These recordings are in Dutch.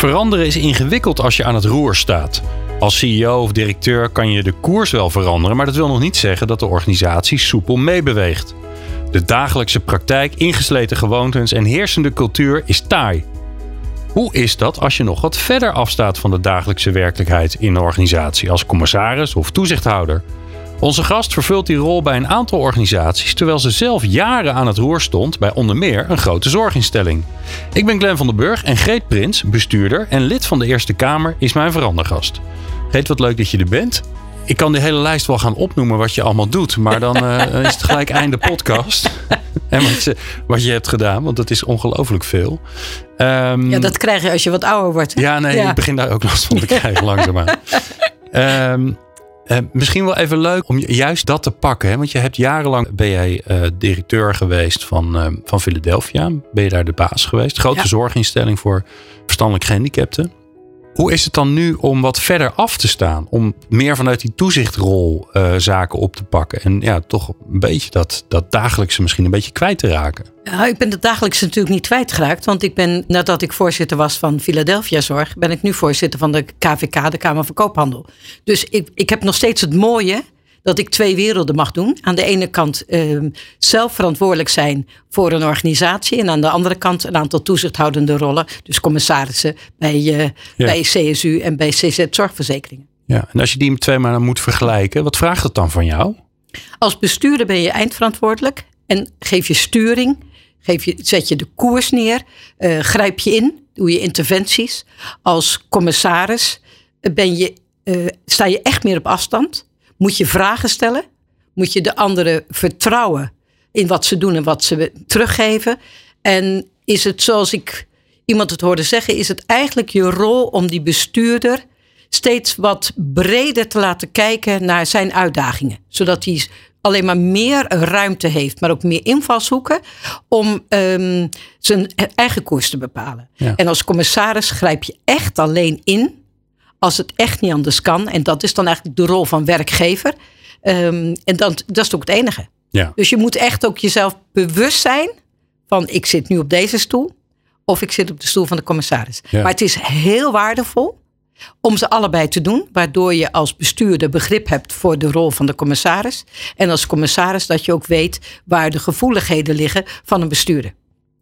Veranderen is ingewikkeld als je aan het roer staat. Als CEO of directeur kan je de koers wel veranderen, maar dat wil nog niet zeggen dat de organisatie soepel meebeweegt. De dagelijkse praktijk, ingesleten gewoontes en heersende cultuur is taai. Hoe is dat als je nog wat verder afstaat van de dagelijkse werkelijkheid in een organisatie als commissaris of toezichthouder? Onze gast vervult die rol bij een aantal organisaties terwijl ze zelf jaren aan het roer stond bij onder meer een grote zorginstelling. Ik ben Glenn van den Burg en Greet Prins, bestuurder en lid van de Eerste Kamer, is mijn verandergast. Greet, wat leuk dat je er bent. Ik kan de hele lijst wel gaan opnoemen wat je allemaal doet, maar dan uh, is het gelijk einde podcast. en wat je, wat je hebt gedaan, want dat is ongelooflijk veel. Um, ja, dat krijg je als je wat ouder wordt. Ja, nee, ik begin daar ook last van te krijgen langzaamaan. Um, Uh, misschien wel even leuk om juist dat te pakken. Hè? Want je hebt jarenlang ben jij uh, directeur geweest van, uh, van Philadelphia. Ben je daar de baas geweest. Grote ja. zorginstelling voor verstandelijk gehandicapten. Hoe is het dan nu om wat verder af te staan? Om meer vanuit die toezichtrol uh, zaken op te pakken. En ja, toch een beetje dat, dat dagelijkse misschien een beetje kwijt te raken. Nou, ik ben het dagelijkse natuurlijk niet kwijtgeraakt. Want ik ben, nadat ik voorzitter was van Philadelphia Zorg, ben ik nu voorzitter van de KVK, de Kamer van Koophandel. Dus ik, ik heb nog steeds het mooie dat ik twee werelden mag doen. Aan de ene kant uh, zelf verantwoordelijk zijn voor een organisatie. En aan de andere kant een aantal toezichthoudende rollen. Dus commissarissen bij, uh, ja. bij CSU en bij CZ Zorgverzekeringen. Ja, en als je die twee maar moet vergelijken, wat vraagt het dan van jou? Als bestuurder ben je eindverantwoordelijk en geef je sturing. Geef je, zet je de koers neer, uh, grijp je in, doe je interventies. Als commissaris ben je, uh, sta je echt meer op afstand. Moet je vragen stellen? Moet je de anderen vertrouwen in wat ze doen en wat ze teruggeven? En is het zoals ik iemand het hoorde zeggen, is het eigenlijk je rol om die bestuurder steeds wat breder te laten kijken naar zijn uitdagingen. Zodat hij alleen maar meer ruimte heeft, maar ook meer invalshoeken om um, zijn eigen koers te bepalen. Ja. En als commissaris grijp je echt alleen in als het echt niet anders kan. En dat is dan eigenlijk de rol van werkgever. Um, en dan, dat is ook het enige. Ja. Dus je moet echt ook jezelf bewust zijn van ik zit nu op deze stoel. Of ik zit op de stoel van de commissaris. Ja. Maar het is heel waardevol om ze allebei te doen. Waardoor je als bestuurder begrip hebt voor de rol van de commissaris. En als commissaris dat je ook weet waar de gevoeligheden liggen van een bestuurder.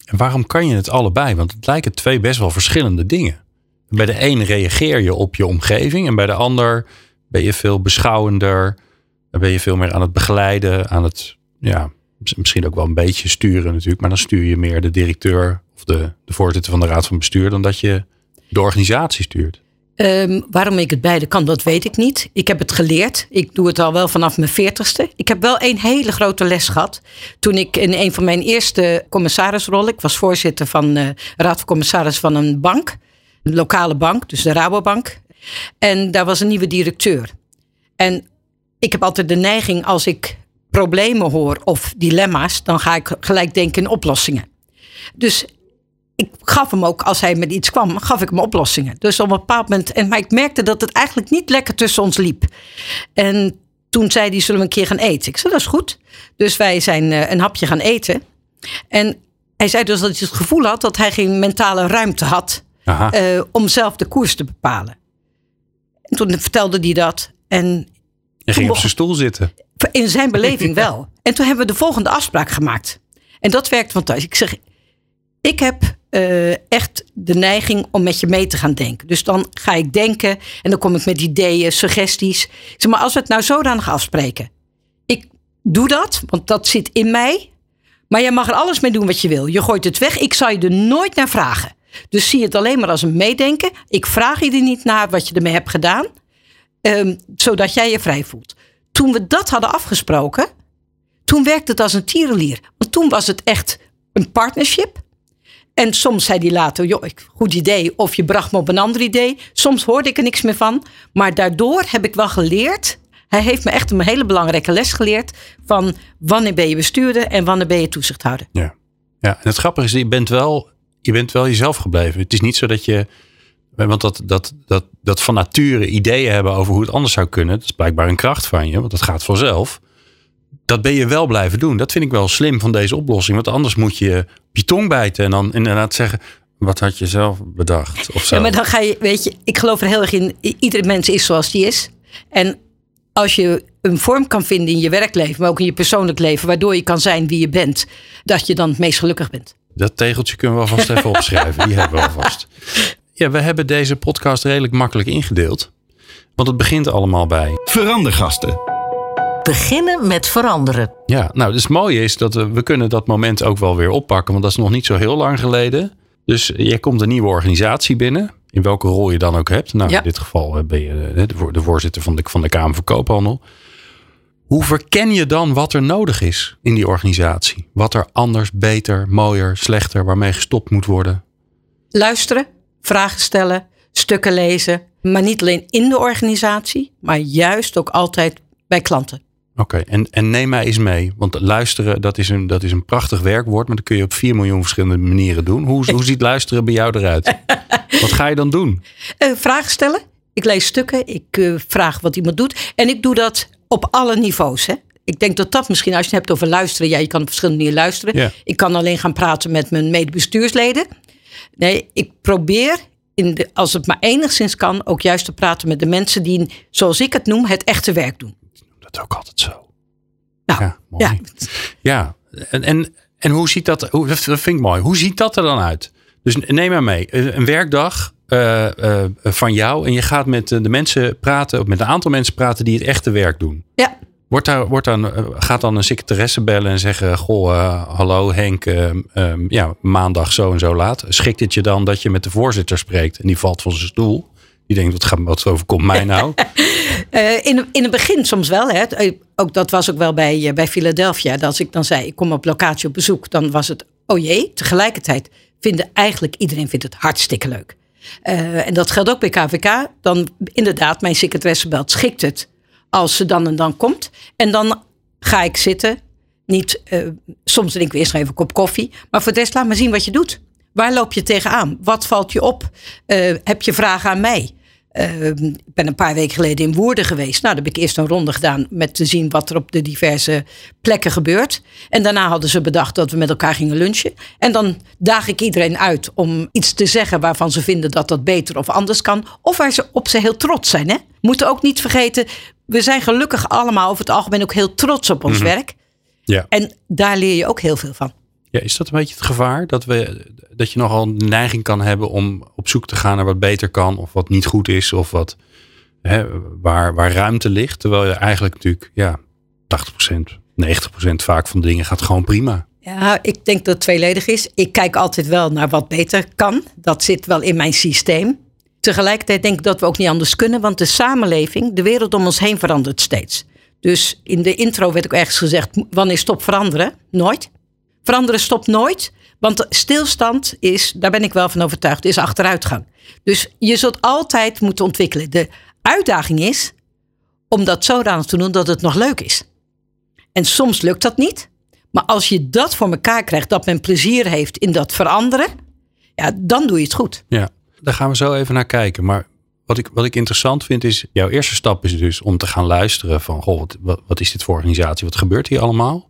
En waarom kan je het allebei? Want het lijken twee best wel verschillende dingen. Bij de een reageer je op je omgeving en bij de ander ben je veel beschouwender. Ben je veel meer aan het begeleiden, aan het, ja, misschien ook wel een beetje sturen natuurlijk. Maar dan stuur je meer de directeur of de, de voorzitter van de raad van bestuur dan dat je de organisatie stuurt. Um, waarom ik het beide kan, dat weet ik niet. Ik heb het geleerd. Ik doe het al wel vanaf mijn veertigste. Ik heb wel een hele grote les gehad. Toen ik in een van mijn eerste commissarisrollen, ik was voorzitter van de raad van commissaris van een bank een lokale bank, dus de Rabobank. En daar was een nieuwe directeur. En ik heb altijd de neiging als ik problemen hoor of dilemma's, dan ga ik gelijk denken in oplossingen. Dus ik gaf hem ook, als hij met iets kwam, gaf ik hem oplossingen. Dus op een bepaald moment, en, maar ik merkte dat het eigenlijk niet lekker tussen ons liep. En toen zei hij, zullen we een keer gaan eten? Ik zei, dat is goed. Dus wij zijn uh, een hapje gaan eten. En hij zei dus dat hij het gevoel had dat hij geen mentale ruimte had uh, om zelf de koers te bepalen. En toen vertelde hij dat. En je ging op zijn stoel zitten. In zijn beleving wel. En toen hebben we de volgende afspraak gemaakt. En dat werkt fantastisch. Ik zeg, ik heb uh, echt de neiging om met je mee te gaan denken. Dus dan ga ik denken en dan kom ik met ideeën, suggesties. Ik zeg maar, als we het nou zodanig afspreken. Ik doe dat, want dat zit in mij. Maar jij mag er alles mee doen wat je wil. Je gooit het weg. Ik zal je er nooit naar vragen. Dus zie het alleen maar als een meedenken. Ik vraag je er niet naar wat je ermee hebt gedaan, um, zodat jij je vrij voelt. Toen we dat hadden afgesproken, toen werkte het als een tierenlier. Want toen was het echt een partnership. En soms zei hij later, joh, goed idee. Of je bracht me op een ander idee. Soms hoorde ik er niks meer van. Maar daardoor heb ik wel geleerd. Hij heeft me echt een hele belangrijke les geleerd. Van wanneer ben je bestuurder en wanneer ben je toezichthouder. Ja, ja. en het grappige is, je bent, wel, je bent wel jezelf gebleven. Het is niet zo dat je... Want dat, dat, dat, dat van nature ideeën hebben over hoe het anders zou kunnen. Dat is blijkbaar een kracht van je. Want dat gaat vanzelf dat ben je wel blijven doen. Dat vind ik wel slim van deze oplossing. Want anders moet je op je tong bijten en dan inderdaad zeggen. Wat had je zelf bedacht? Of zo. Ja, maar dan ga je, weet je, ik geloof er heel erg in. Iedere mens is zoals die is. En als je een vorm kan vinden in je werkleven, maar ook in je persoonlijk leven, waardoor je kan zijn wie je bent, dat je dan het meest gelukkig bent. Dat tegeltje kunnen we alvast even opschrijven. Die hebben we alvast. Ja, we hebben deze podcast redelijk makkelijk ingedeeld. Want het begint allemaal bij. Verandergasten beginnen met veranderen. Ja, nou, dus het mooie is dat we, we kunnen dat moment ook wel weer oppakken. Want dat is nog niet zo heel lang geleden. Dus je komt een nieuwe organisatie binnen. In welke rol je dan ook hebt. Nou, in dit geval eh, ben je eh, de voorzitter van de, van de Kamer van Koophandel. Hoe verken je dan wat er nodig is in die organisatie? Wat er anders, beter, mooier, slechter, waarmee gestopt moet worden? Luisteren, vragen stellen, stukken lezen. Maar niet alleen in de organisatie, maar juist ook altijd bij klanten. Oké, en, en neem mij eens mee. Want luisteren, dat is, een, dat is een prachtig werkwoord, maar dat kun je op 4 miljoen verschillende manieren doen. Hoe, hoe ziet luisteren bij jou eruit? wat ga je dan doen? Uh, vragen stellen. Ik lees stukken, ik uh, vraag wat iemand doet. En ik doe dat op alle niveaus. Hè? Ik denk dat dat misschien, als je het hebt over luisteren, ja, je kan op verschillende manieren luisteren. Ik kan alleen gaan praten met mijn medebestuursleden. Nee, ik probeer, in de, als het maar enigszins kan, ook juist te praten met de mensen die, zoals ik het noem, het echte werk doen dat ook altijd zo. Nou, ja, ja. ja. En, en, en hoe ziet dat, hoe, dat vind ik mooi. Hoe ziet dat er dan uit? Dus neem maar mee, een werkdag uh, uh, van jou en je gaat met de mensen praten, of met een aantal mensen praten die het echte werk doen. Ja. Wordt daar, wordt dan, gaat dan een secretaresse bellen en zeggen: Goh, uh, hallo Henk, um, ja, maandag zo en zo laat. Schikt het je dan dat je met de voorzitter spreekt en die valt van zijn stoel? Die denkt: Wat, gaat, wat overkomt mij nou? In, in het begin soms wel. Hè. Eh, ook, dat was ook wel bij, bij Philadelphia. Dat als ik dan zei, ik kom op locatie op bezoek. Dan was het, oh jee. Tegelijkertijd vinden eigenlijk iedereen vindt het hartstikke leuk. Uh, en dat geldt ook bij KVK. Dan inderdaad, mijn secretaresse belt, schikt het als ze dan en dan komt. En dan ga ik zitten. Niet, soms drink ik eerst even een kop koffie. Maar voor de rest laat maar zien wat je doet. Waar loop je tegenaan? Wat valt je op? heb je vragen aan mij? Uh, ik ben een paar weken geleden in Woerden geweest. Nou, dan heb ik eerst een ronde gedaan met te zien wat er op de diverse plekken gebeurt. En daarna hadden ze bedacht dat we met elkaar gingen lunchen. En dan daag ik iedereen uit om iets te zeggen waarvan ze vinden dat dat beter of anders kan. Of waar ze op ze heel trots zijn. Hè? Moeten ook niet vergeten, we zijn gelukkig allemaal over het algemeen ook heel trots op ons Mhm. werk. Ja. En daar leer je ook heel veel van. Ja, is dat een beetje het gevaar? Dat, we, dat je nogal de neiging kan hebben om op zoek te gaan naar wat beter kan, of wat niet goed is, of wat hè, waar, waar ruimte ligt. Terwijl je eigenlijk natuurlijk, ja, 80%, 90% vaak van de dingen gaat gewoon prima. Ja, ik denk dat het tweeledig is. Ik kijk altijd wel naar wat beter kan. Dat zit wel in mijn systeem. Tegelijkertijd denk ik dat we ook niet anders kunnen, want de samenleving, de wereld om ons heen verandert steeds. Dus in de intro werd ook ergens gezegd: wanneer stop veranderen? Nooit. Veranderen stopt nooit. Want stilstand is, daar ben ik wel van overtuigd, is achteruitgang. Dus je zult altijd moeten ontwikkelen. De uitdaging is om dat zodanig te doen dat het nog leuk is. En soms lukt dat niet. Maar als je dat voor elkaar krijgt, dat men plezier heeft in dat veranderen, ja, dan doe je het goed. Ja, daar gaan we zo even naar kijken. Maar wat ik, wat ik interessant vind is, jouw eerste stap is dus om te gaan luisteren van, goh, wat, wat, is dit voor organisatie? Wat gebeurt hier allemaal?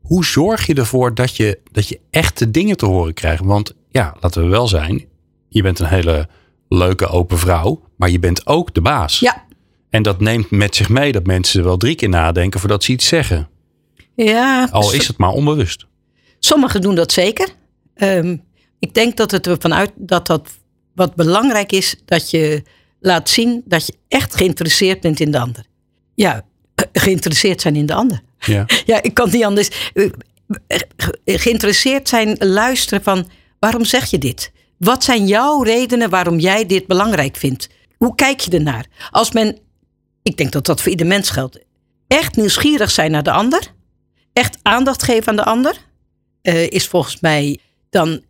Hoe zorg je ervoor dat je, dat je echte dingen te horen krijgt? Want ja, laten we wel zijn, je bent een hele leuke open vrouw, maar je bent ook de baas. Ja, En dat neemt met zich mee dat mensen wel drie keer nadenken voordat ze iets zeggen. ja Al is het maar onbewust. sommigen doen dat zeker. Ehm, ik denk dat het ervan uit dat dat wat belangrijk is, dat je laat zien dat je echt geïnteresseerd bent in de ander. Ja, geïnteresseerd zijn in de ander. Ja. Ja, ik kan niet anders. Eh, Geïnteresseerd zijn, luisteren van waarom zeg je dit? Wat zijn jouw redenen waarom jij dit belangrijk vindt? Hoe kijk je ernaar? Als men, ik denk dat dat voor ieder mens geldt, echt nieuwsgierig zijn naar de ander, echt aandacht geven aan de ander, eh, is volgens mij dan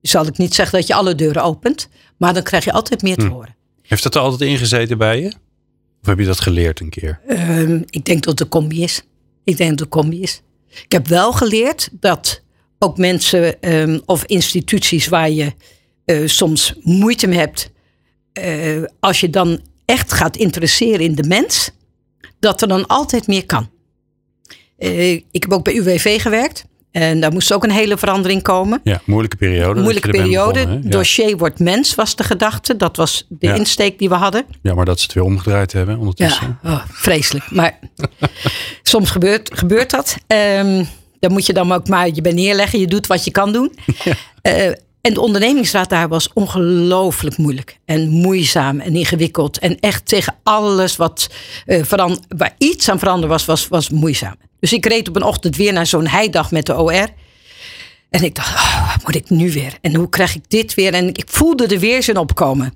zal ik niet zeggen dat je alle deuren opent. Maar dan krijg je altijd meer te Hm. horen. Heeft dat er altijd ingezeten bij je? Of heb je dat geleerd een keer? Ehm, ik denk dat het een combi is. Ik denk dat het een combi is. Ik heb wel geleerd dat ook mensen ehm, of instituties waar je eh, soms moeite mee hebt, eh, als je dan echt gaat interesseren in de mens, dat er dan altijd meer kan. Eh, ik heb ook bij UWV gewerkt en daar moest ook een hele verandering komen. Ja, moeilijke periode. Moeilijke er periode. begonnen, hè? ja. Dossier wordt mens was de gedachte. Dat was de Ja. insteek die we hadden. ja, maar dat ze het weer omgedraaid hebben ondertussen. Ja, oh, vreselijk. Maar soms gebeurt, gebeurt dat. Ehm dan moet je dan ook maar je bij neerleggen. Je doet wat je kan doen. Eh, en de ondernemingsraad daar was ongelooflijk moeilijk. En moeizaam en ingewikkeld. En echt tegen alles wat eh, veran- waar iets aan veranderen was, was, was moeizaam. Dus ik reed op een ochtend weer naar zo'n heidag met de OR. En ik dacht, oh, wat moet ik nu weer? En hoe krijg ik dit weer? En ik voelde de weerzin opkomen.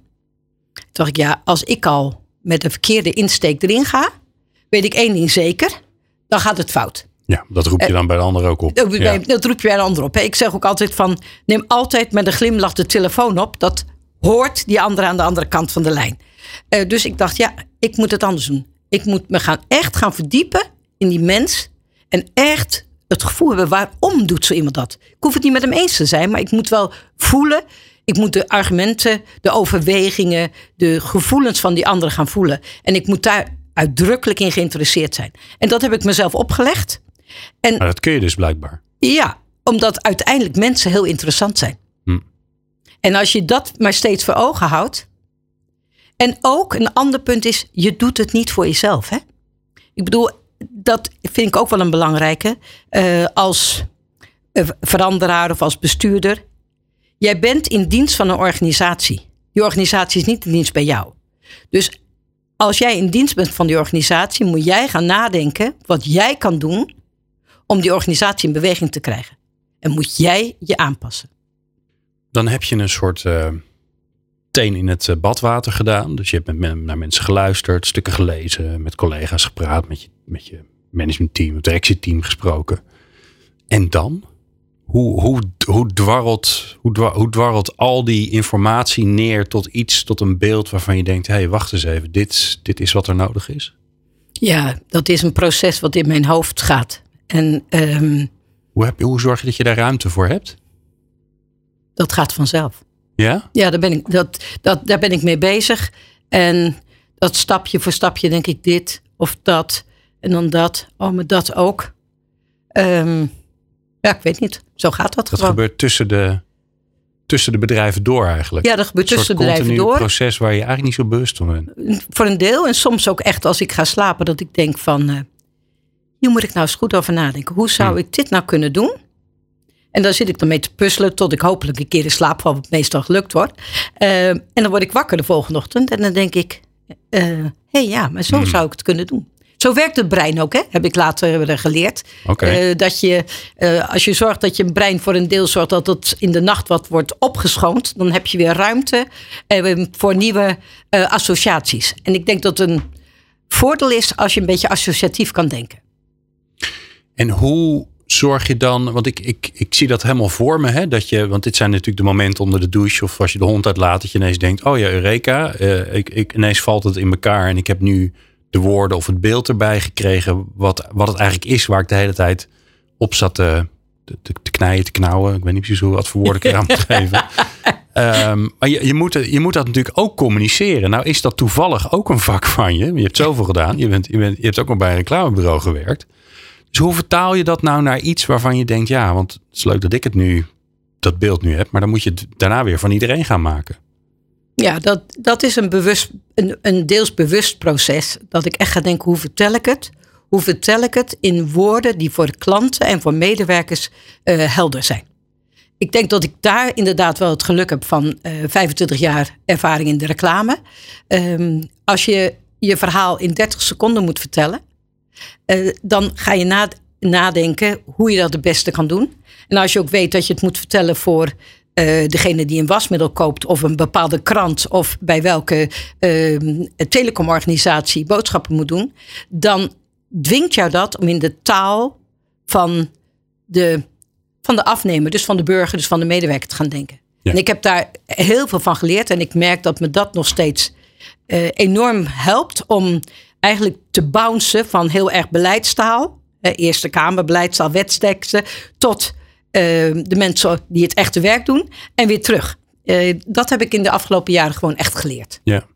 Toen dacht ik, ja, als ik al met een verkeerde insteek erin ga, weet ik één ding zeker. Dan gaat het fout. Ja, dat roep je dan bij de ander ook op. Dat, Ja. dat roep je bij een ander op. hè. Ik zeg ook altijd van, neem altijd met een glimlach de telefoon op. Dat hoort die andere aan de andere kant van de lijn. Eh, dus ik dacht, ja, ik moet het anders doen. Ik moet me gaan, echt gaan verdiepen in die mens. En echt het gevoel hebben, waarom doet zo iemand dat? Ik hoef het niet met hem eens te zijn, maar ik moet wel voelen. Ik moet de argumenten, de overwegingen, de gevoelens van die anderen gaan voelen. En ik moet daar uitdrukkelijk in geïnteresseerd zijn. En dat heb ik mezelf opgelegd. En Maar dat kun je dus blijkbaar. ja, omdat uiteindelijk mensen heel interessant zijn. Hm. En als je dat maar steeds voor ogen houdt. En ook een ander punt is, je doet het niet voor jezelf. Hè? Ik bedoel, dat vind ik ook wel een belangrijke. eh, als eh, veranderaar of als bestuurder. Jij bent in dienst van een organisatie. Die organisatie is niet in dienst bij jou. Dus als jij in dienst bent van die organisatie, moet jij gaan nadenken wat jij kan doen om die organisatie in beweging te krijgen. En moet jij je aanpassen. Dan heb je een soort eh, teen in het eh, badwater gedaan. Dus je hebt met men- naar mensen geluisterd, stukken gelezen, met collega's gepraat, met je, met je managementteam, het directieteam gesproken. En dan? Hoe, hoe, hoe, dwarrelt, hoe, dwa- hoe dwarrelt al die informatie neer tot iets, tot een beeld waarvan je denkt: hé, hey, wacht eens even, dit, dit is wat er nodig is? Ja, dat is een proces wat in mijn hoofd gaat. En ehm, Hoe, heb je, hoe zorg je dat je daar ruimte voor hebt? dat gaat vanzelf. Ja? Ja, daar ben, ik, dat, dat, daar ben ik mee bezig. En dat stapje voor stapje denk ik dit of dat. En dan dat. Oh, maar dat ook. Ehm, ja, ik weet niet. Zo gaat dat, Dat gewoon. gebeurt tussen de, tussen de bedrijven door eigenlijk. Ja, dat gebeurt Een tussen de bedrijven door. proces waar je eigenlijk niet zo bewust van bent. Voor een deel. En soms ook echt als ik ga slapen. Dat ik denk van... eh, hier moet ik nou eens goed over nadenken. Hoe zou Hmm. ik dit nou kunnen doen? En daar zit ik dan mee te puzzelen. Tot ik hopelijk een keer in slaap val. Wat meestal gelukt wordt. Eh, en dan word ik wakker de volgende ochtend. En dan denk ik... Hé hey, ja, maar zo Hmm. zou ik het kunnen doen. Zo werkt het brein ook, hè? heb ik later eh, geleerd. Eh, dat je, eh, als je zorgt dat je brein voor een deel zorgt dat het in de nacht wat wordt opgeschoond, dan heb je weer ruimte eh, voor nieuwe eh, associaties. En ik denk dat het een voordeel is als je een beetje associatief kan denken. En hoe zorg je dan, want ik, ik, ik zie dat helemaal voor me, hè, dat je, want dit zijn natuurlijk de momenten onder de douche of als je de hond uitlaat, dat je ineens denkt, oh ja, Eureka, eh, ik, ik, ineens valt het in elkaar en ik heb nu de woorden of het beeld erbij gekregen, wat, wat het eigenlijk is waar ik de hele tijd op zat te, te, te, te knijden, te knauwen. Ik weet niet precies hoe wat voor woorden ik eraan moet geven. Ehm, maar je, je, moet, je moet dat natuurlijk ook communiceren. Nou is dat toevallig ook een vak van je. Je hebt zoveel gedaan. Je, bent, je, bent, je hebt ook nog bij een reclamebureau gewerkt. Dus hoe vertaal je dat nou naar iets waarvan je denkt, ja, want het is leuk dat ik het nu, dat beeld nu heb, maar dan moet je het daarna weer van iedereen gaan maken. Ja, dat, dat is een, bewust, een, een deels bewust proces. Dat ik echt ga denken, hoe vertel ik het? Hoe vertel ik het in woorden die voor klanten en voor medewerkers eh, helder zijn? Ik denk dat ik daar inderdaad wel het geluk heb van eh 25 jaar ervaring in de reclame. Ehm, als je je verhaal in 30 seconden moet vertellen, eh, dan ga je na- nadenken hoe je dat het beste kan doen. En als je ook weet dat je het moet vertellen voor eh, degene die een wasmiddel koopt of een bepaalde krant of bij welke eh, telecomorganisatie boodschappen moet doen, dan dwingt jou dat om in de taal van de, van de afnemer, dus van de burger, dus van de medewerker te gaan denken. Ja. En ik heb daar heel veel van geleerd. En ik merk dat me dat nog steeds eh, enorm helpt om eigenlijk te bouncen van heel erg beleidstaal. eh, Eerste Kamer, beleidstaal, wetsteksten. Tot eh, de mensen die het echte werk doen. En weer terug. Eh, dat heb ik in de afgelopen jaren gewoon echt geleerd. Ja.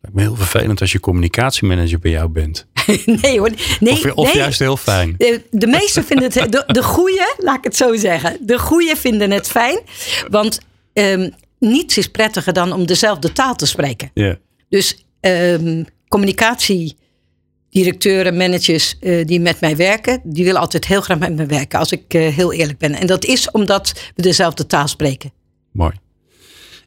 Lijkt me heel vervelend als je communicatiemanager bij jou bent. nee hoor. Nee, of of nee. juist heel fijn. De, de meesten vinden het, de, de goeie, laat ik het zo zeggen. De goeie vinden het fijn. Want ehm, niets is prettiger dan om dezelfde taal te spreken. Ja. Dus ehm, communicatiedirecteuren, managers eh, die met mij werken, die willen altijd heel graag met me werken, als ik eh, heel eerlijk ben. En dat is omdat we dezelfde taal spreken. Mooi.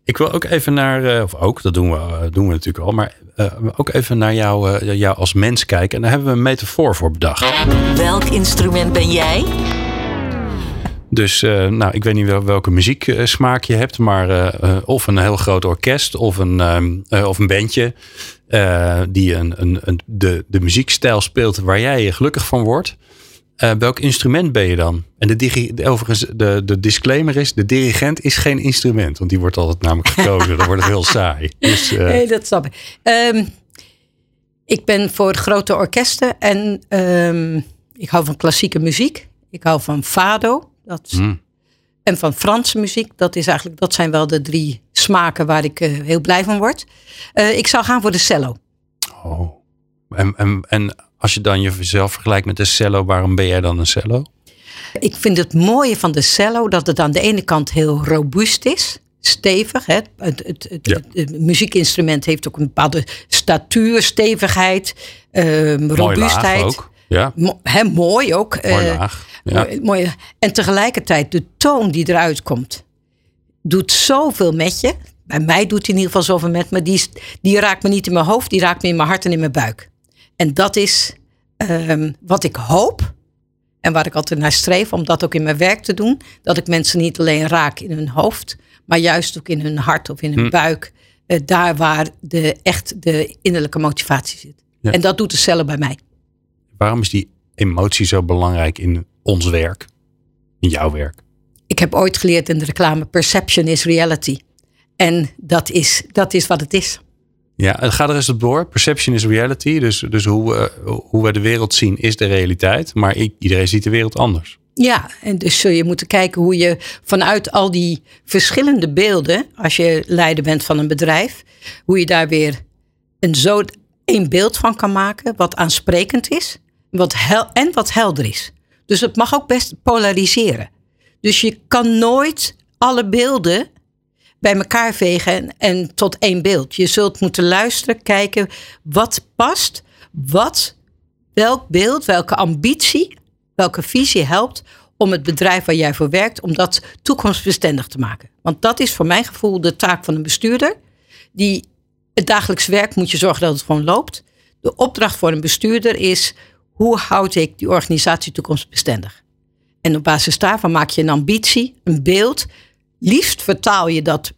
Ik wil ook even naar, eh, of ook, dat doen we, doen we natuurlijk al, maar eh, ook even naar jou, eh, jou als mens kijken. En daar hebben we een metafoor voor bedacht. Welk instrument ben jij? Dus, eh, nou, ik weet niet wel welke muzieksmaak je hebt, maar of een heel groot orkest of een, ehm, eh, of een bandje eh, die een, een, een, de, de muziekstijl speelt waar jij je gelukkig van wordt. Eh, welk instrument ben je dan? En de, digi- de- overigens, de, de disclaimer is: de dirigent is geen instrument, want die wordt altijd namelijk gekozen. dan wordt het heel saai. Dus, eh, Nee, dat snap ik. Ehm, ik ben voor grote orkesten en ehm, ik hou van klassieke muziek. Ik hou van fado. Dat is- Hmm. En van Franse muziek. Dat, is eigenlijk, dat zijn wel de drie smaken waar ik eh, heel blij van word. Eh, ik zou gaan voor de cello. oh. en, en, en als je dan jezelf vergelijkt met een cello, waarom ben jij dan een cello? Ik vind het mooie van de cello dat het aan de ene kant heel robuust is. Stevig. Hè? Het, het, het, Ja. het- het muziekinstrument heeft ook een bepaalde statuur, stevigheid, ehm, robuustheid. laag ook. Ja, Mo- mooi ook. mooi eh, laag. Ja. mooi, mooi. En tegelijkertijd de toon die eruit komt, doet zoveel met je. Bij mij doet hij in ieder geval zoveel met me. Die, die raakt me niet in mijn hoofd, die raakt me in mijn hart en in mijn buik. En dat is ehm, wat ik hoop. En waar ik altijd naar streef om dat ook in mijn werk te doen. Dat ik mensen niet alleen raak in hun hoofd, maar juist ook in hun hart of in hun Hm. buik. eh, daar waar de, echt de innerlijke motivatie zit. Ja. En dat doet de cellen bij mij. Waarom is die emotie zo belangrijk in ons werk? In jouw werk? Ik heb ooit geleerd in de reclame: perception is reality. En dat is, dat is wat het is. Ja, het gaat er eens op door. Perception is reality. Dus, dus hoe, we, hoe we de wereld zien is de realiteit. Maar iedereen ziet de wereld anders. Ja, en dus zul je moeten kijken hoe je vanuit al die verschillende beelden, als je leider bent van een bedrijf, hoe je daar weer een zo één beeld van kan maken, wat aansprekend is wat en wat helder is. Dus het mag ook best polariseren. Dus je kan nooit alle beelden bij elkaar vegen en, en tot één beeld. Je zult moeten luisteren, kijken wat past, wat, welk beeld, welke ambitie, welke visie helpt om het bedrijf waar jij voor werkt, om dat toekomstbestendig te maken. Want dat is voor mijn gevoel de taak van een bestuurder. Die het dagelijks werk moet je zorgen dat het gewoon loopt. De opdracht voor een bestuurder is hoe houd ik die organisatie toekomstbestendig? En op basis daarvan maak je een ambitie, een beeld. Liefst vertaal je dat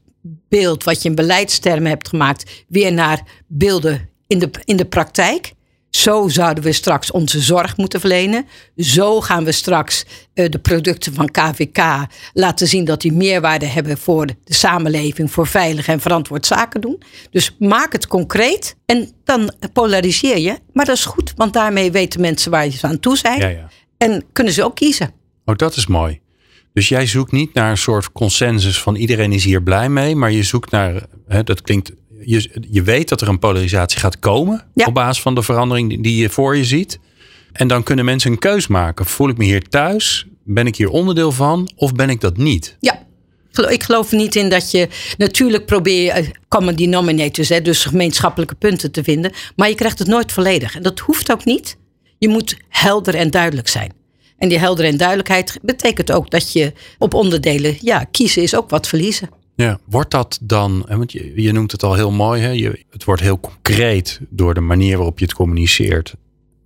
beeld wat je in beleidstermen hebt gemaakt weer naar beelden in de, in de praktijk. Zo zouden we straks onze zorg moeten verlenen. Zo gaan we straks eh, de producten van KVK laten zien dat die meerwaarde hebben voor de samenleving, voor veilig en verantwoord zaken doen. Dus maak het concreet en dan polariseer je. Maar dat is goed, want daarmee weten mensen waar je aan toe zijn. Ja, ja. En kunnen ze ook kiezen. Oh, dat is mooi. Dus jij zoekt niet naar een soort consensus van iedereen is hier blij mee. Maar je zoekt naar, hè, dat klinkt, je, je weet dat er een polarisatie gaat komen. Ja. Op basis van de verandering die- je voor je ziet. En dan kunnen mensen een keus maken. Voel ik me hier thuis? Ben ik hier onderdeel van? Of ben ik dat niet? Ja. Ik geloof niet in dat je. Natuurlijk probeer je eh, common denominators, hè, dus gemeenschappelijke punten te vinden. Maar je krijgt het nooit volledig. En dat hoeft ook niet. Je moet helder en duidelijk zijn. En die helder en duidelijkheid betekent ook dat je op onderdelen. Ja, kiezen is ook wat verliezen. Ja, wordt dat dan, want je, je noemt het al heel mooi, hè? Je, het wordt heel concreet door de manier waarop je het communiceert.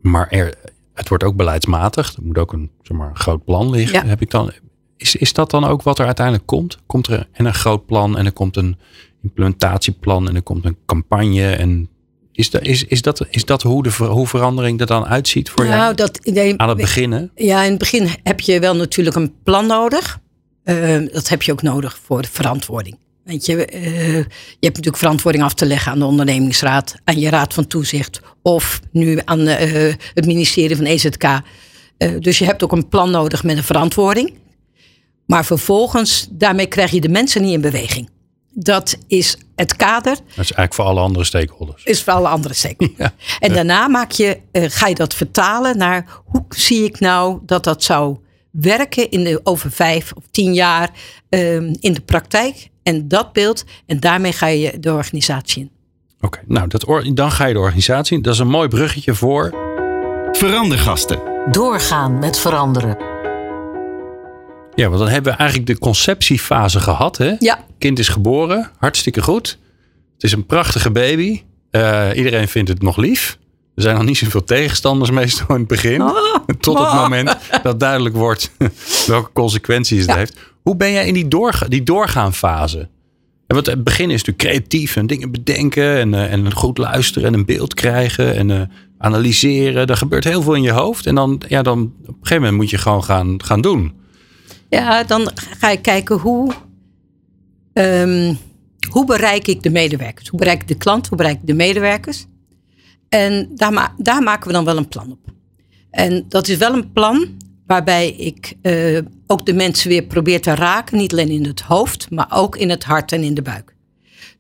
Maar er, het wordt ook beleidsmatig. Er moet ook een, zeg maar, een groot plan liggen. Ja. Heb ik dan, is, is dat dan ook wat er uiteindelijk komt? Komt er en een groot plan en er komt een implementatieplan en er komt een campagne? En is, dat is, is, dat, is dat hoe, de, hoe verandering er dan uitziet voor nou, jou? dat, nee, Aan het beginnen? Ja, in het begin heb je wel natuurlijk een plan nodig. Uh, dat heb je ook nodig voor de verantwoording. Weet je, uh, je hebt natuurlijk verantwoording af te leggen aan de ondernemingsraad, aan je raad van toezicht of nu aan uh, het ministerie van EZK. dus je hebt ook een plan nodig met een verantwoording. Maar vervolgens, daarmee krijg je de mensen niet in beweging. Dat is het kader. Dat is eigenlijk voor alle andere stakeholders. Is voor alle andere stakeholders. Ja. En daarna maak je, ga je dat vertalen naar hoe zie ik nou dat dat zou werken in de, over vijf of tien jaar um, in de praktijk. En dat beeld, en daarmee ga je de organisatie in. Oké, nou dat dan ga je de organisatie in. Dat is een mooi bruggetje voor. Verandergasten. Doorgaan met veranderen. Ja, want dan hebben we eigenlijk de conceptiefase gehad. Hè? Ja. Kind is geboren, hartstikke goed. Het is een prachtige baby. Uh, iedereen vindt het nog lief. Er zijn nog niet zoveel tegenstanders meestal in het begin. Oh, tot oh. het moment dat duidelijk wordt welke consequenties het heeft. Hoe ben jij in die, doorga die doorgaanfase? En want het begin is natuurlijk creatief en dingen bedenken en, uh, en goed luisteren en een beeld krijgen en uh, analyseren. Er gebeurt heel veel in je hoofd. En dan, ja, dan op een gegeven moment moet je gewoon gaan, gaan doen. Ja, dan ga ik kijken hoe, um, hoe bereik ik de medewerkers? Hoe bereik ik de klant? Hoe bereik ik de medewerkers? En daar, daar maken we dan wel een plan op. En dat is wel een plan waarbij ik uh, ook de mensen weer probeer te raken. Niet alleen in het hoofd, maar ook in het hart en in de buik.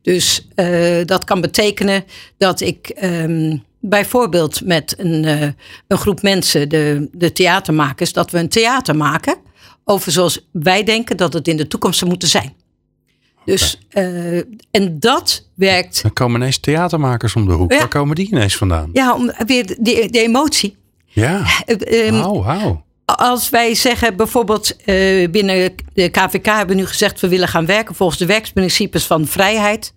Dus uh, dat kan betekenen dat ik um, bijvoorbeeld met een, uh, een groep mensen, de, de theatermakers, dat we een theater maken over zoals wij denken dat het in de toekomst zou moeten zijn. Dus, uh, en dat werkt. Dan komen ineens theatermakers om de hoek. Ja. Waar komen die ineens vandaan? Ja, om, weer de, de emotie. Ja. Um, wow, wow. Als wij zeggen bijvoorbeeld uh, binnen de KVK hebben we nu gezegd we willen gaan werken volgens de werksprincipes van vrijheid,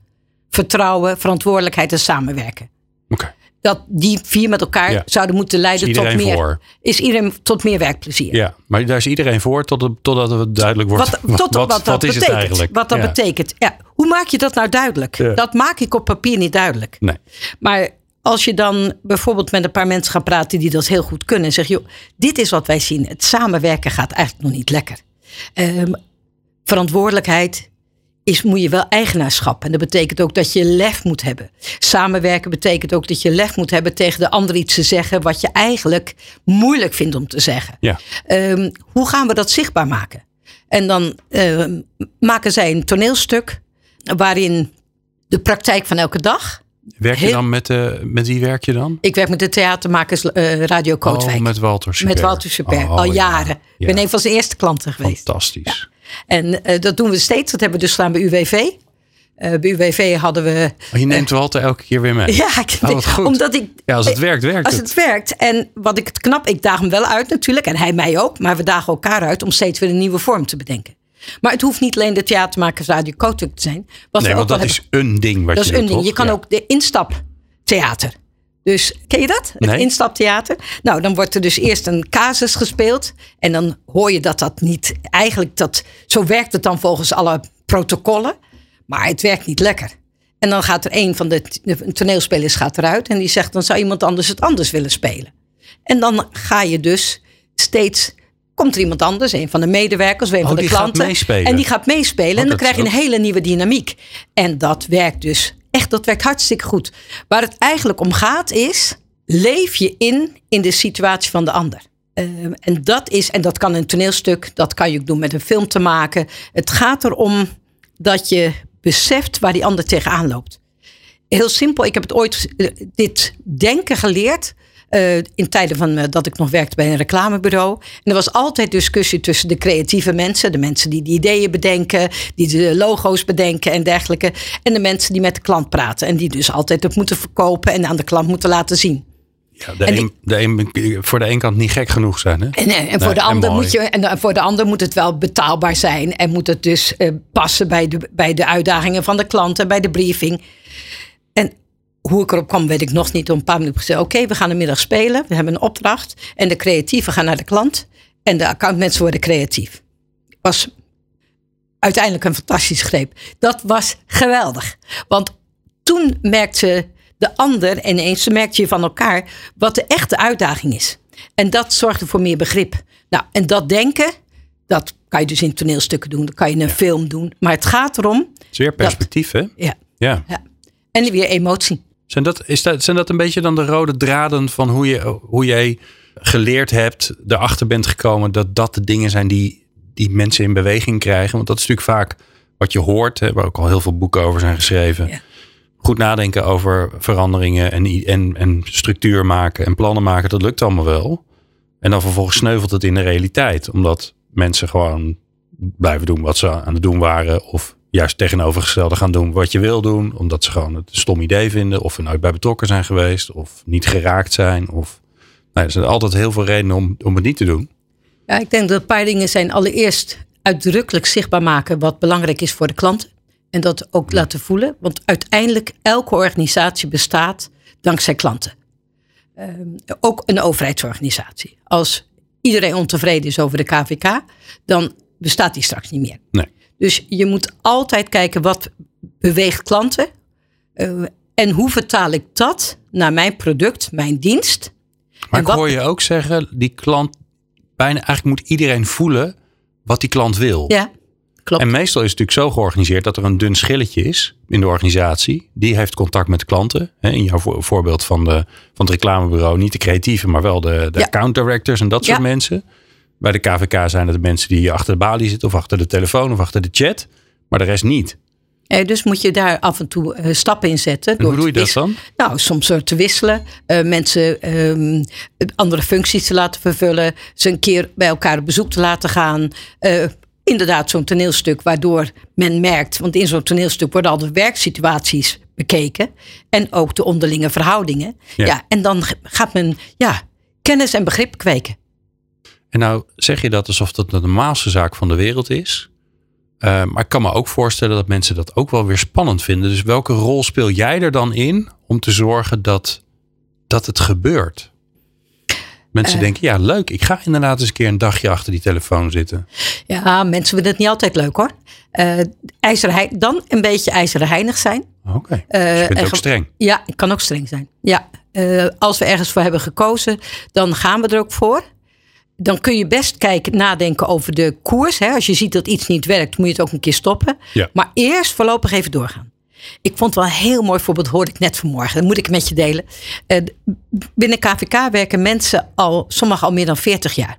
vertrouwen, verantwoordelijkheid en samenwerken. Oké dat die vier met elkaar zouden moeten leiden tot meer. Voor. Is iedereen tot meer werkplezier? Ja, maar daar is iedereen voor tot, totdat het duidelijk wordt. Wat, tot, wat, wat, dat betekent, het eigenlijk? Wat dat betekent. Ja. Hoe maak je dat nou duidelijk? Dat maak ik op papier niet duidelijk. Nee. Maar als je dan bijvoorbeeld met een paar mensen gaat praten die dat heel goed kunnen. En zeg joh, dit is wat wij zien. Het samenwerken gaat eigenlijk nog niet lekker. Um, verantwoordelijkheid, is, moet je wel eigenaarschap. En dat betekent ook dat je lef moet hebben. Samenwerken betekent ook dat je lef moet hebben tegen de ander iets te zeggen wat je eigenlijk moeilijk vindt om te zeggen. Ja. Um, hoe gaan we dat zichtbaar maken? En dan uh, maken zij een toneelstuk waarin de praktijk van elke dag. Werk je dan met, uh, met wie werk je dan? Ik werk met de theatermakers uh, Radio Kootwijk. Oh, met Walter Super. Met Walter Super, oh, al jaren. Ja. Ik ben een van zijn eerste klanten geweest. Fantastisch. En uh, dat doen we steeds. Dat hebben we dus gedaan bij UWV. Uh, bij UWV hadden we. Oh, je neemt uh, Walter elke keer weer mee. Ja, ik, oh, omdat ik. Ja, als het werkt, werkt Als het. werkt. En wat ik het knap, ik daag hem wel uit natuurlijk. En hij mij ook. Maar we dagen elkaar uit om steeds weer een nieuwe vorm te bedenken. Maar het hoeft niet alleen de theatermakers Radio Kotuk te zijn. Nee, want dat is een ding. Wat dat je is een ding. Je kan ja. ook de instaptheater. Dus ken je dat? Het nee. instaptheater. Nou, dan wordt er dus eerst een casus gespeeld. En dan hoor je dat dat niet. Eigenlijk dat. Zo werkt het dan volgens alle protocollen. Maar het werkt niet lekker. En dan gaat er een van de toneelspelers gaat eruit. En die zegt: dan zou iemand anders het anders willen spelen. En dan ga je dus steeds. Komt er iemand anders, een van de medewerkers, een oh, van de klanten. En die gaat meespelen. Oh, en dan krijg je een hele nieuwe dynamiek. En dat werkt dus dat werkt hartstikke goed. Waar het eigenlijk om gaat is, leef je in in de situatie van de ander. Uh, en dat is, en dat kan een toneelstuk, dat kan je ook doen met een film te maken. Het gaat erom dat je beseft waar die ander tegenaan loopt. Heel simpel, ik heb het ooit, uh, dit denken geleerd uh, in tijden van uh, dat ik nog werkte bij een reclamebureau. En er was altijd discussie tussen de creatieve mensen, de mensen die de ideeën bedenken, die de logo's bedenken en dergelijke. En de mensen die met de klant praten en die dus altijd het moeten verkopen en aan de klant moeten laten zien. Ja, de een, de een, voor de een kant niet gek genoeg zijn. Hè? En, en, voor, de ander moet je, en voor de ander moet het wel betaalbaar zijn. En moet het dus uh, passen bij de, bij de uitdagingen van de klanten, bij de briefing. En hoe ik erop kwam, weet ik nog niet. Om een paar minuten gezegd: Oké, we gaan de middag spelen. We hebben een opdracht. En de creatieven gaan naar de klant. En de accountmensen worden creatief. Was uiteindelijk een fantastisch greep. Dat was geweldig. Want toen merkte de ander ineens, merkte je van elkaar wat de echte uitdaging is. En dat zorgde voor meer begrip. Nou, en dat denken, Dat kan je dus in toneelstukken doen, dat kan je in een film doen. Maar het gaat erom. Zeer perspectief, hè? Ja, Ja. ja. En weer emotie. Zijn dat, is dat, zijn dat een beetje dan de rode draden van hoe, je, hoe jij geleerd hebt, erachter bent gekomen dat dat de dingen zijn die, die mensen in beweging krijgen? Want dat is natuurlijk vaak wat je hoort, hè, waar ook al heel veel boeken over zijn geschreven. Ja. Goed nadenken over veranderingen en, en, en structuur maken en plannen maken, dat lukt allemaal wel. En dan vervolgens sneuvelt het in de realiteit, omdat mensen gewoon blijven doen wat ze aan het doen waren. Of juist tegenovergestelde gaan doen wat je wil doen. Omdat ze gewoon het een stom idee vinden. Of er nooit bij betrokken zijn geweest. Of niet geraakt zijn. Of, nou, er zijn altijd heel veel redenen om, om het niet te doen. Ja, ik denk dat een paar dingen zijn. Allereerst uitdrukkelijk zichtbaar maken wat belangrijk is voor de klanten. En dat ook laten voelen. Want uiteindelijk, elke organisatie bestaat dankzij klanten. Ehm, ook een overheidsorganisatie. Als iedereen ontevreden is over de KVK, dan bestaat die straks niet meer. Nee. Dus je moet altijd kijken wat beweegt klanten. eh, en hoe vertaal ik dat naar mijn product, mijn dienst. Maar En ik hoor je ook zeggen, die klant, bijna eigenlijk moet iedereen voelen wat die klant wil. Ja, klopt. En meestal is het natuurlijk zo georganiseerd dat er een dun schilletje is in de organisatie. Die heeft contact met klanten. Hè, In jouw voor- voorbeeld van, de, van het reclamebureau, niet de creatieve, maar wel de, de Ja. account directors en dat soort Ja. mensen. Bij de KVK zijn het de mensen die achter de balie zitten of achter de telefoon of achter de chat. Maar de rest niet. Eh, dus moet je daar af en toe eh, stappen in zetten. En hoe doe je dat dan? Nou, soms door te wisselen. eh, mensen ehm, andere functies te laten vervullen. Ze een keer bij elkaar op bezoek te laten gaan. eh, inderdaad, zo'n toneelstuk waardoor men merkt. Want in zo'n toneelstuk worden al de werksituaties bekeken. En ook de onderlinge verhoudingen. Ja. Ja. en dan gaat men ja, kennis en begrip kweken. En nou zeg je dat alsof dat de normaalste zaak van de wereld is. Eh, maar ik kan me ook voorstellen dat mensen dat ook wel weer spannend vinden. Dus welke rol speel jij er dan in om te zorgen dat, dat het gebeurt? Mensen Eh. denken, ja leuk, ik ga inderdaad eens een keer een dagje achter die telefoon zitten. Ja, mensen vinden het niet altijd leuk hoor. Eh ijzeren, dan een beetje ijzeren heinig zijn. Oké, dus je bent en ook streng. Ja, het kan ook streng zijn. Ja, als we ergens voor hebben gekozen, dan gaan we er ook voor. Dan kun je best kijken, nadenken over de koers. Hè. Als je ziet dat iets niet werkt, moet je het ook een keer stoppen. Ja. Maar eerst voorlopig even doorgaan. Ik vond wel een heel mooi voorbeeld, hoorde ik net vanmorgen. Dat moet ik met je delen. Eh, binnen KVK werken mensen al, sommigen al meer dan 40 jaar.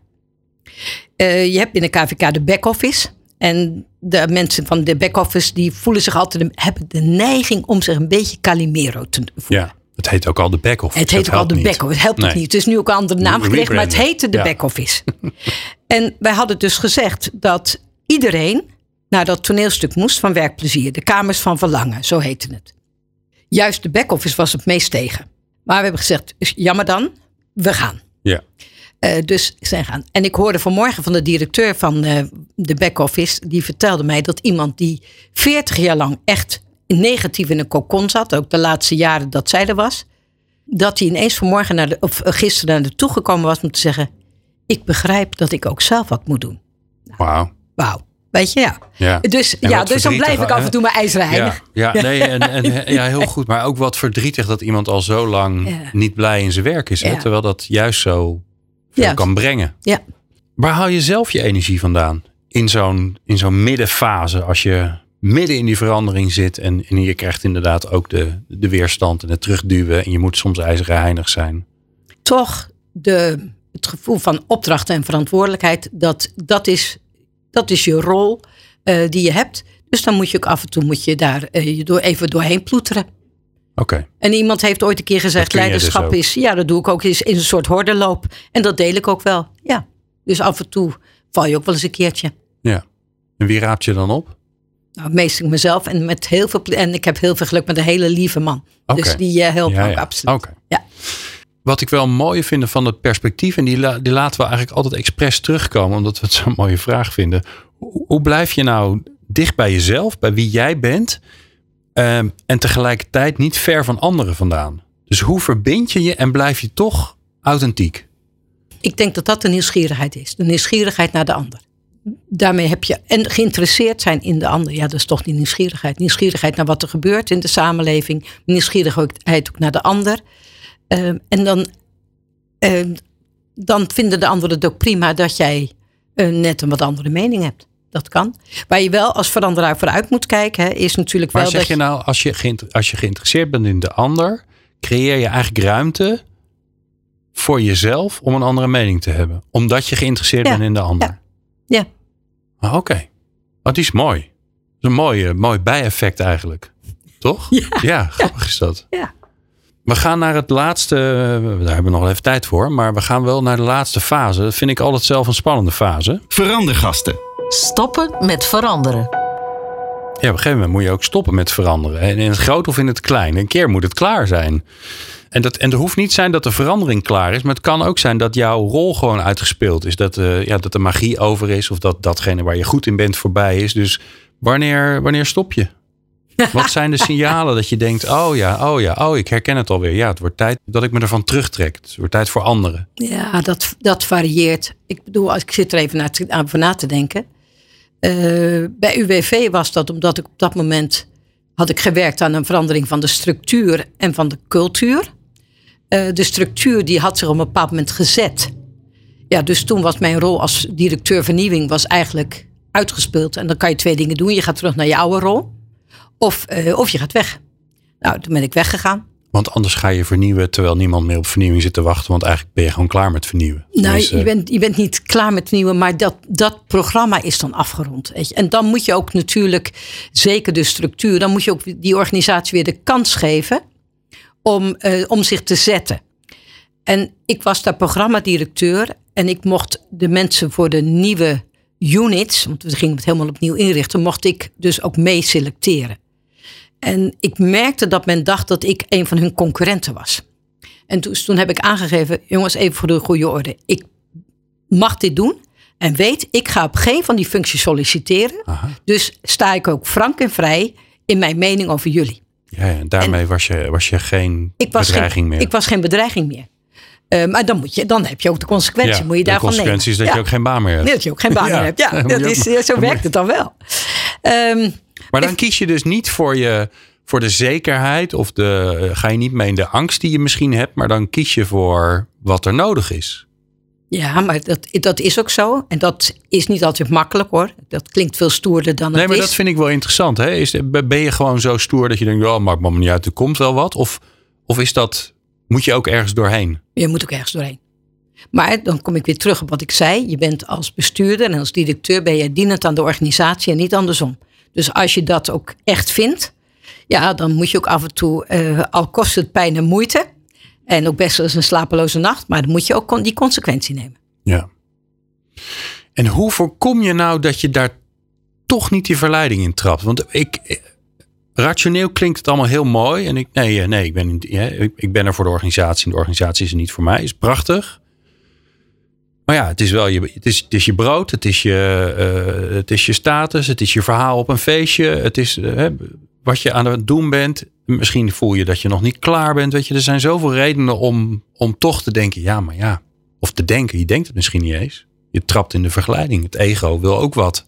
Eh, je hebt binnen KVK de back-office. En de mensen van de back-office die voelen zich altijd, hebben de neiging om zich een beetje Calimero te voelen. Ja, het heet ook al de back-office. Het heet Dat ook al de back-office. Het helpt niet. Het is nu ook een andere naam Re- gekregen, maar het heette de Ja. back-office. en wij hadden dus gezegd dat iedereen naar dat toneelstuk moest van werkplezier. De Kamers van Verlangen, zo heette het. Juist de back-office was het meest tegen. Maar we hebben gezegd, jammer dan, we gaan. Ja. Eh, dus zijn gaan. En ik hoorde vanmorgen van de directeur van eh, de back-office. Die vertelde mij dat iemand die 40 jaar lang echt negatief in een kokon zat. Ook de laatste jaren dat zij er was. Dat hij ineens vanmorgen naar de, of eh, gisteren naar de toe gekomen was om te zeggen. Ik begrijp dat ik ook zelf wat moet doen. Wauw. Wauw. Weet je, ja. Ja. Dus, En ja, dus dan blijf ik af en toe maar ijzeren heilig. Ja, ja, nee, en, en, ja, heel goed. Maar ook wat verdrietig dat iemand al zo lang Ja. niet blij in zijn werk is. Hè? Terwijl dat juist zo veel kan brengen. Ja. Waar haal je zelf je energie vandaan? In zo'n, in zo'n middenfase, als je midden in die verandering zit en, en je krijgt inderdaad ook de, de weerstand en het terugduwen en je moet soms ijzeren heinig zijn. toch de, het gevoel van opdracht en verantwoordelijkheid, dat, dat, is, dat is je rol eh, die je hebt. Dus dan moet je ook af en toe moet je daar eh, je door, even doorheen ploeteren. Oké, En iemand heeft ooit een keer gezegd: dus leiderschap is, ja, dat doe ik ook, is in een soort hordenloop. En dat deel ik ook wel. Ja. Dus af en toe val je ook wel eens een keertje. ja. En wie raapt je dan op? Nou, meestal mezelf en met heel veel En ik heb heel veel geluk met een hele lieve man. Dus die eh, helpt Ja, ook ja. absoluut. Ja. Wat ik wel mooi vind van het perspectief, en die, la- die laten we eigenlijk altijd expres terugkomen, omdat we het zo'n mooie vraag vinden. Hoe, hoe blijf je nou dicht bij jezelf, bij wie jij bent, ehm, en tegelijkertijd niet ver van anderen vandaan? Dus hoe verbind je je en blijf je toch authentiek? Ik denk dat dat de nieuwsgierigheid is. De nieuwsgierigheid naar de ander. Daarmee heb je. En geïnteresseerd zijn in de ander. Ja, dat is toch die nieuwsgierigheid. Nieuwsgierigheid naar wat er gebeurt in de samenleving. Nieuwsgierigheid ook naar de ander. Ehm, en dan, ehm, dan vinden de anderen het ook prima dat jij een net een wat andere mening hebt. Dat kan. Waar je wel als veranderaar vooruit moet kijken, hè, is natuurlijk Maar wel zeg dat je nou, als je, als je geïnteresseerd bent in de ander, creëer je eigenlijk ruimte voor jezelf om een andere mening te hebben. Omdat je geïnteresseerd Ja, bent in de ander. Ja. Ah, Oké. Oh, die is mooi. Dat is een mooi, mooi bijeffect eigenlijk. Toch? Ja. grappig is dat. Ja. We gaan naar het laatste, daar hebben we nog wel even tijd voor, maar we gaan wel naar de laatste fase. Dat vind ik altijd zelf een spannende fase. Verandergasten. Stoppen met veranderen. Ja, op een gegeven moment moet je ook stoppen met veranderen. En in het groot of in het klein. Een keer moet het klaar zijn. En, dat, en er hoeft niet zijn dat de verandering klaar is. Maar het kan ook zijn dat jouw rol gewoon uitgespeeld is. Dat, eh, ja, dat de magie over is. Of dat datgene waar je goed in bent voorbij is. Dus wanneer, wanneer stop je? Wat zijn de signalen dat je denkt: oh ja, oh ja, oh ik herken het alweer. Ja, het wordt tijd dat ik me ervan terugtrek. Het wordt tijd voor anderen. Ja, dat, dat varieert. Ik bedoel, als ik zit er even aan na te denken. Eh, bij UWV was dat omdat ik op dat moment had ik gewerkt aan een verandering van de structuur en van de cultuur. Eh, de structuur die had zich op een bepaald moment gezet. Ja, dus toen was mijn rol als directeur vernieuwing was eigenlijk uitgespeeld. En dan kan je twee dingen doen. Je gaat terug naar je oude rol. Of, eh, of je gaat weg. Nou, toen ben ik weggegaan. Want anders ga je vernieuwen terwijl niemand meer op vernieuwing zit te wachten. Want eigenlijk ben je gewoon klaar met vernieuwen. Nou, Tenminste, je bent, je bent niet klaar met nieuwe, maar dat, dat programma is dan afgerond. Weet je. En dan moet je ook natuurlijk, zeker de structuur, dan moet je ook die organisatie weer de kans geven om, eh, om zich te zetten. En ik was daar programmadirecteur en ik mocht de mensen voor de nieuwe units, want we gingen het helemaal opnieuw inrichten, mocht ik dus ook mee selecteren. En ik merkte dat men dacht dat ik een van hun concurrenten was. En toen, toen heb ik aangegeven, jongens, even voor de goede orde. Ik mag dit doen. En weet, ik ga op geen van die functies solliciteren. Dus sta ik ook frank en vrij in mijn mening over jullie. Ja, ja, daarmee was, je, was je geen Ik was bedreiging geen, meer. Ik was geen bedreiging meer. Eh, maar dan, moet je, dan heb je ook de consequentie. Ja, moet je de daarvan nemen. consequentie is dat je ook geen baan meer hebt. Nee, dat je ook geen baan meer hebt. Ja, dat is, zo werkt het dan wel. Ehm, Maar dan kies je dus niet voor, je, voor de zekerheid of de, ga je niet mee in de angst die je misschien hebt, maar dan kies je voor wat er nodig is. Ja, maar dat, dat is ook zo. En dat is niet altijd makkelijk hoor. Dat klinkt veel stoerder dan Nee, het maar is. dat vind ik wel interessant. Hè? Is, ben je gewoon zo stoer dat je denkt, oh, maakt me niet uit, er komt wel wat? Of, of is dat, moet je ook ergens doorheen? Je moet ook ergens doorheen. Maar dan kom ik weer terug op wat ik zei. Je bent als bestuurder en als directeur ben je dienend aan de organisatie en niet andersom. Dus als je dat ook echt vindt, ja, dan moet je ook af en toe, eh, al kost het pijn en moeite, en ook best wel eens een slapeloze nacht, maar dan moet je ook die consequentie nemen. Ja. En hoe voorkom je nou dat je daar toch niet die verleiding in trapt? Want ik, rationeel klinkt het allemaal heel mooi. En ik, nee, eh, nee ik, ben, ik, ben er voor de organisatie. De organisatie is er niet voor mij. Is prachtig. Maar ja, het is wel je, het is, het is je brood. Het is je, eh, het is je status. Het is je verhaal op een feestje. Het is eh, wat je aan het doen bent. Misschien voel je dat je nog niet klaar bent. Weet je, er zijn zoveel redenen om, om toch te denken. Ja, maar ja. Of te denken. Je denkt het misschien niet eens. Je trapt in de vergelijking. Het ego wil ook wat.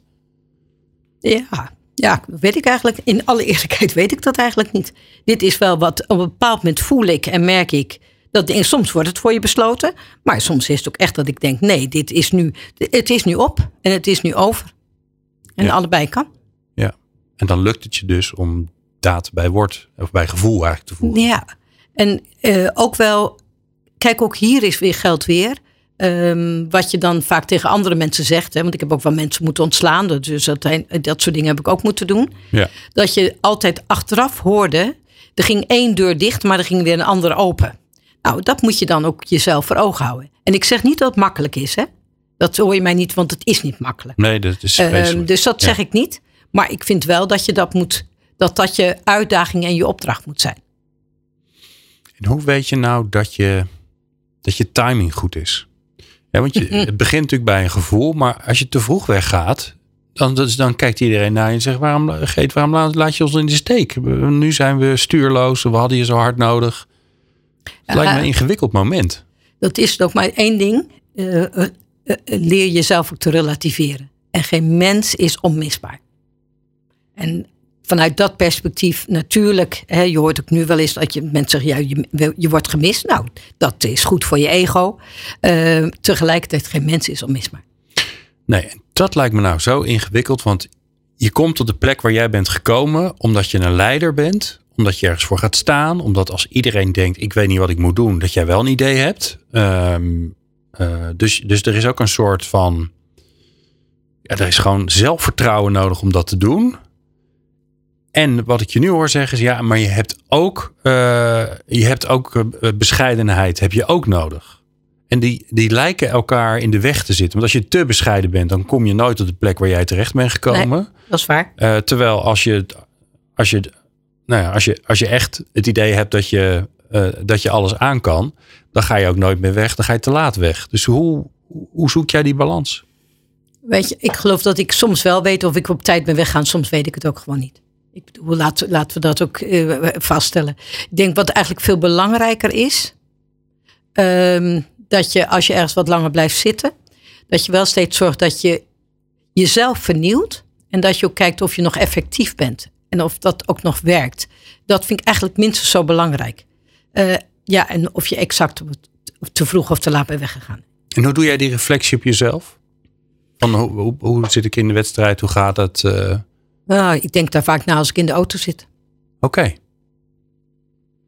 Ja, ja, weet ik eigenlijk. In alle eerlijkheid weet ik dat eigenlijk niet. Dit is wel wat, op een bepaald moment voel ik en merk ik. Dat, en soms wordt het voor je besloten. Maar soms is het ook echt dat ik denk, nee, dit is nu, het is nu op en het is nu over. En Ja. allebei kan. Ja. En dan lukt het je dus om daad bij woord. Of bij gevoel eigenlijk te voegen. Ja, en eh, ook wel, kijk, ook hier is weer geld weer. Ehm, wat je dan vaak tegen andere mensen zegt. Hè, want ik heb ook wel mensen moeten ontslaan. Dus dat, dat soort dingen heb ik ook moeten doen. Ja. Dat je altijd achteraf hoorde. Er ging één deur dicht, maar er ging weer een andere open. Nou, dat moet je dan ook jezelf voor ogen houden. En ik zeg niet dat het makkelijk is. Hè? Dat hoor je mij niet, want het is niet makkelijk. Nee, dat is vreselijk. dus dat Ja. zeg ik niet. Maar ik vind wel dat je dat moet. Dat dat je uitdaging en je opdracht moet zijn. En hoe weet je nou dat je, dat je timing goed is? Ja, want je, het begint natuurlijk bij een gevoel, maar als je te vroeg weggaat, dan, dus dan kijkt iedereen naar je en zegt: waarom, Geet, waarom laat, laat je ons in de steek? Nu zijn we stuurloos, we hadden je zo hard nodig. Het lijkt me een ingewikkeld moment. Dat is ook maar één ding. eh, eh, eh, leer jezelf ook te relativeren. En geen mens is onmisbaar. En vanuit dat perspectief, natuurlijk, hè, je hoort ook nu wel eens dat je mensen zeggen, ja, je, je wordt gemist. Nou, dat is goed voor je ego. Eh, tegelijkertijd, geen mens is onmisbaar. Nee, dat lijkt me nou zo ingewikkeld. Want je komt op de plek waar jij bent gekomen omdat je een leider bent. Omdat je ergens voor gaat staan. Omdat als iedereen denkt, ik weet niet wat ik moet doen, dat jij wel een idee hebt. Ehm, eh, dus, dus er is ook een soort van... Ja, er is gewoon zelfvertrouwen nodig om dat te doen. En wat ik je nu hoor zeggen is, ja, maar je hebt ook, uh, je hebt ook uh, bescheidenheid, heb je ook nodig. En die, die lijken elkaar in de weg te zitten. Want als je te bescheiden bent, dan kom je nooit op de plek waar jij terecht bent gekomen. Nee, dat is waar. Uh, terwijl als je, als, je, nou ja, als, je, als je echt het idee hebt dat je, dat je alles aan kan, dan ga je ook nooit meer weg. Dan ga je te laat weg. Dus hoe, hoe zoek jij die balans? Weet je, ik geloof dat ik soms wel weet of ik op tijd ben weggaan. Soms weet ik het ook gewoon niet. Ik bedoel, laten, laten we dat ook uh, vaststellen. Ik denk wat eigenlijk veel belangrijker is, um, dat je als je ergens wat langer blijft zitten, dat je wel steeds zorgt dat je jezelf vernieuwt en dat je ook kijkt of je nog effectief bent en of dat ook nog werkt. Dat vind ik eigenlijk minstens zo belangrijk. Uh, ja, en of je exact te vroeg of te laat bent weggegaan. En hoe doe jij die reflectie op jezelf? Van hoe, hoe, zit ik in de wedstrijd? Hoe gaat? Uh... Nou, ik denk daar vaak na als ik in de auto zit. Oké.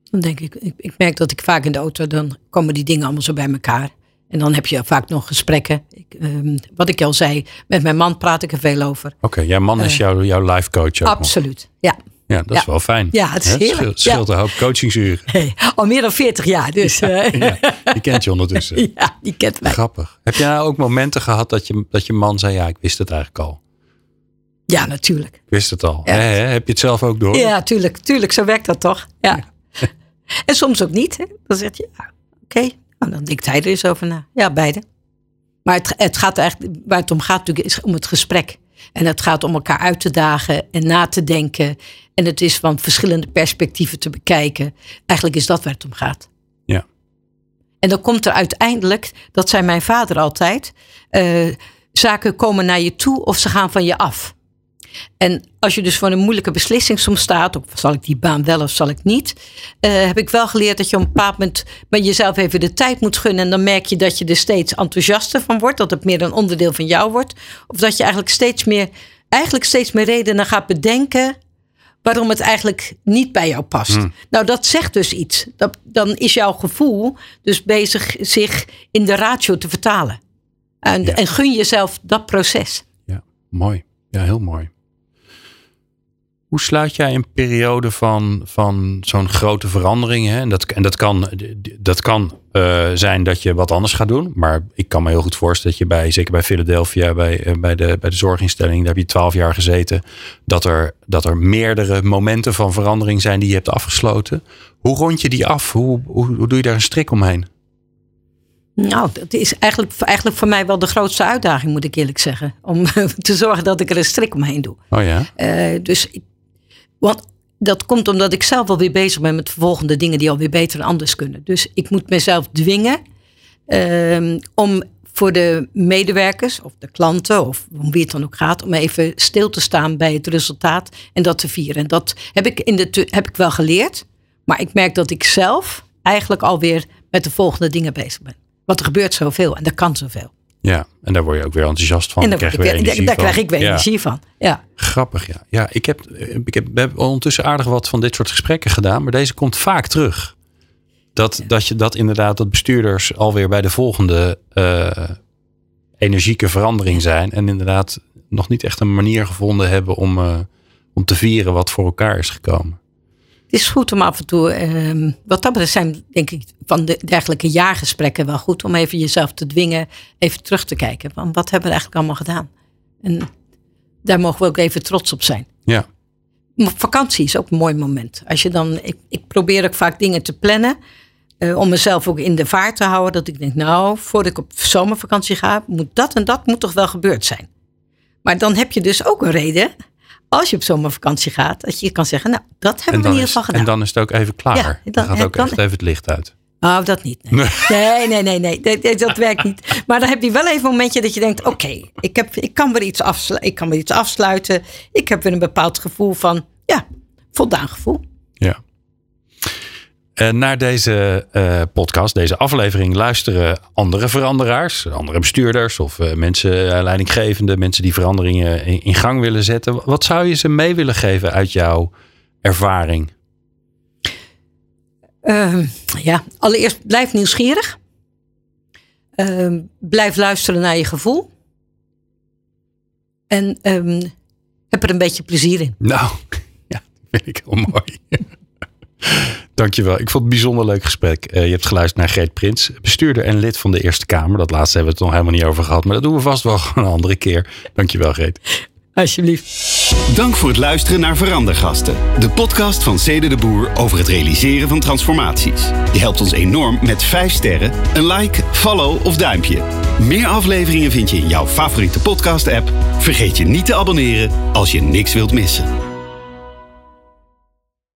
Dan denk ik, ik, ik, merk dat ik vaak in de auto, dan komen die dingen allemaal zo bij elkaar. En dan heb je vaak nog gesprekken. Ik, um, wat ik al zei, met mijn man praat ik er veel over. Oké, okay, jouw man is uh, jouw, jouw life coach ook Absoluut, nog. ja. Ja, dat is wel fijn. Ja, het is He? heerlijk. Het scheelt, scheelt een hoop coachingsuren. Hey, al meer dan 40 jaar, dus. Ja, ja, die kent je ondertussen. Ja, die kent mij. Grappig. Heb jij nou ook momenten gehad dat je, dat je man zei, ja, ik wist het eigenlijk al? Ja, natuurlijk. Ik wist het al. Ja. He, he, heb je het zelf ook door? Ja, tuurlijk. Tuurlijk, zo werkt dat toch? Ja. en soms ook niet. Hè? Dan zeg je, ja, oké. Okay. Nou, dan denkt hij er eens over na. Ja, beide. Maar het, het gaat eigenlijk, waar het om gaat natuurlijk, is om het gesprek. En het gaat om elkaar uit te dagen en na te denken. En het is van verschillende perspectieven te bekijken. Eigenlijk is dat waar het om gaat. Ja. En dan komt er uiteindelijk, dat zei mijn vader altijd, uh, zaken komen naar je toe of ze gaan van je af. En als je dus voor een moeilijke beslissing soms staat, of zal ik die baan wel of zal ik niet, uh, heb ik wel geleerd dat je op een bepaald moment met jezelf even de tijd moet gunnen. En dan merk je dat je er steeds enthousiaster van wordt, dat het meer een onderdeel van jou wordt. Of dat je eigenlijk steeds meer, eigenlijk steeds meer redenen gaat bedenken waarom het eigenlijk niet bij jou past. Hmm. Nou, dat zegt dus iets. Dat, dan is jouw gevoel dus bezig zich in de ratio te vertalen. En, ja. en gun jezelf dat proces. Ja, mooi. Ja, heel mooi. Hoe sluit jij een periode van, van zo'n grote verandering? Hè? En, dat, en dat kan, dat kan uh, zijn dat je wat anders gaat doen. Maar ik kan me heel goed voorstellen dat je bij, zeker bij Philadelphia, bij, uh, bij, de, bij de zorginstelling, daar heb je twaalf jaar gezeten. Dat er, dat er meerdere momenten van verandering zijn die je hebt afgesloten. Hoe rond je die af? Hoe, hoe, hoe doe je daar een strik omheen? Nou, dat is eigenlijk, eigenlijk voor mij wel de grootste uitdaging, moet ik eerlijk zeggen. Om te zorgen dat ik er een strik omheen doe. Oh ja? Uh, dus want dat komt omdat ik zelf alweer bezig ben met volgende dingen die alweer beter en anders kunnen. Dus ik moet mezelf dwingen um, om voor de medewerkers of de klanten of om wie het dan ook gaat, om even stil te staan bij het resultaat en dat te vieren. En dat heb ik, in de, heb ik wel geleerd, maar ik merk dat ik zelf eigenlijk alweer met de volgende dingen bezig ben. Want er gebeurt zoveel en er kan zoveel. Ja, en daar word je ook weer enthousiast van. En daar, krijg, ik weer, daar, daar krijg ik weer ja. energie van. Ja. Grappig, ja. Ja, ik heb, ik heb, we hebben ondertussen aardig wat van dit soort gesprekken gedaan, maar deze komt vaak terug. Dat, dat je dat inderdaad, dat bestuurders alweer bij de volgende uh, energieke verandering zijn. En inderdaad nog niet echt een manier gevonden hebben om, uh, om te vieren wat voor elkaar is gekomen. Is goed om af en toe, um, wat dat betreft zijn denk ik van de dergelijke jaargesprekken wel goed om even jezelf te dwingen, even terug te kijken. Van wat hebben we eigenlijk allemaal gedaan? En daar mogen we ook even trots op zijn. Ja. Vakantie is ook een mooi moment. Als je dan, ik, ik probeer ook vaak dingen te plannen. Uh, om mezelf ook in de vaart te houden. Dat ik denk, nou, voordat ik op zomervakantie ga, moet dat en dat moet toch wel gebeurd zijn. Maar dan heb je dus ook een reden als je op zomervakantie gaat, dat je kan zeggen, nou, dat hebben we in ieder geval gedaan. En dan is het ook even klaar. Ja, dan, dan gaat ook dan, echt even het licht uit. Oh, dat niet. Nee, nee, nee, nee, nee. Dat, werkt niet. Maar dan heb je wel even een momentje dat je denkt, oké, okay, ik, heb, ik, kan weer iets afsluiten. ik kan weer iets afsluiten. Ik heb weer een bepaald gevoel van, ja, voldaan gevoel. Ja. Uh, naar deze uh, podcast, deze aflevering, luisteren andere veranderaars, andere bestuurders of uh, mensen, leidinggevende, mensen die veranderingen in, in, gang willen zetten. Wat zou je ze mee willen geven uit jouw ervaring? Ehm, ja, allereerst blijf nieuwsgierig. Ehm, blijf luisteren naar je gevoel. En um, heb er een beetje plezier in. Nou, ja, vind ik heel mooi. Dankjewel. Ik vond het een bijzonder leuk gesprek. Uh, je hebt geluisterd naar Greet Prins, bestuurder en lid van de Eerste Kamer. Dat laatste hebben we het nog helemaal niet over gehad, maar dat doen we vast wel een andere keer. Dankjewel, Greet. Alsjeblieft. Dank voor het luisteren naar Verandergasten. De podcast van Cede de Boer over het realiseren van transformaties. Je helpt ons enorm met 5 sterren, een like, follow of duimpje. Meer afleveringen vind je in jouw favoriete podcast app. Vergeet je niet te abonneren als je niks wilt missen.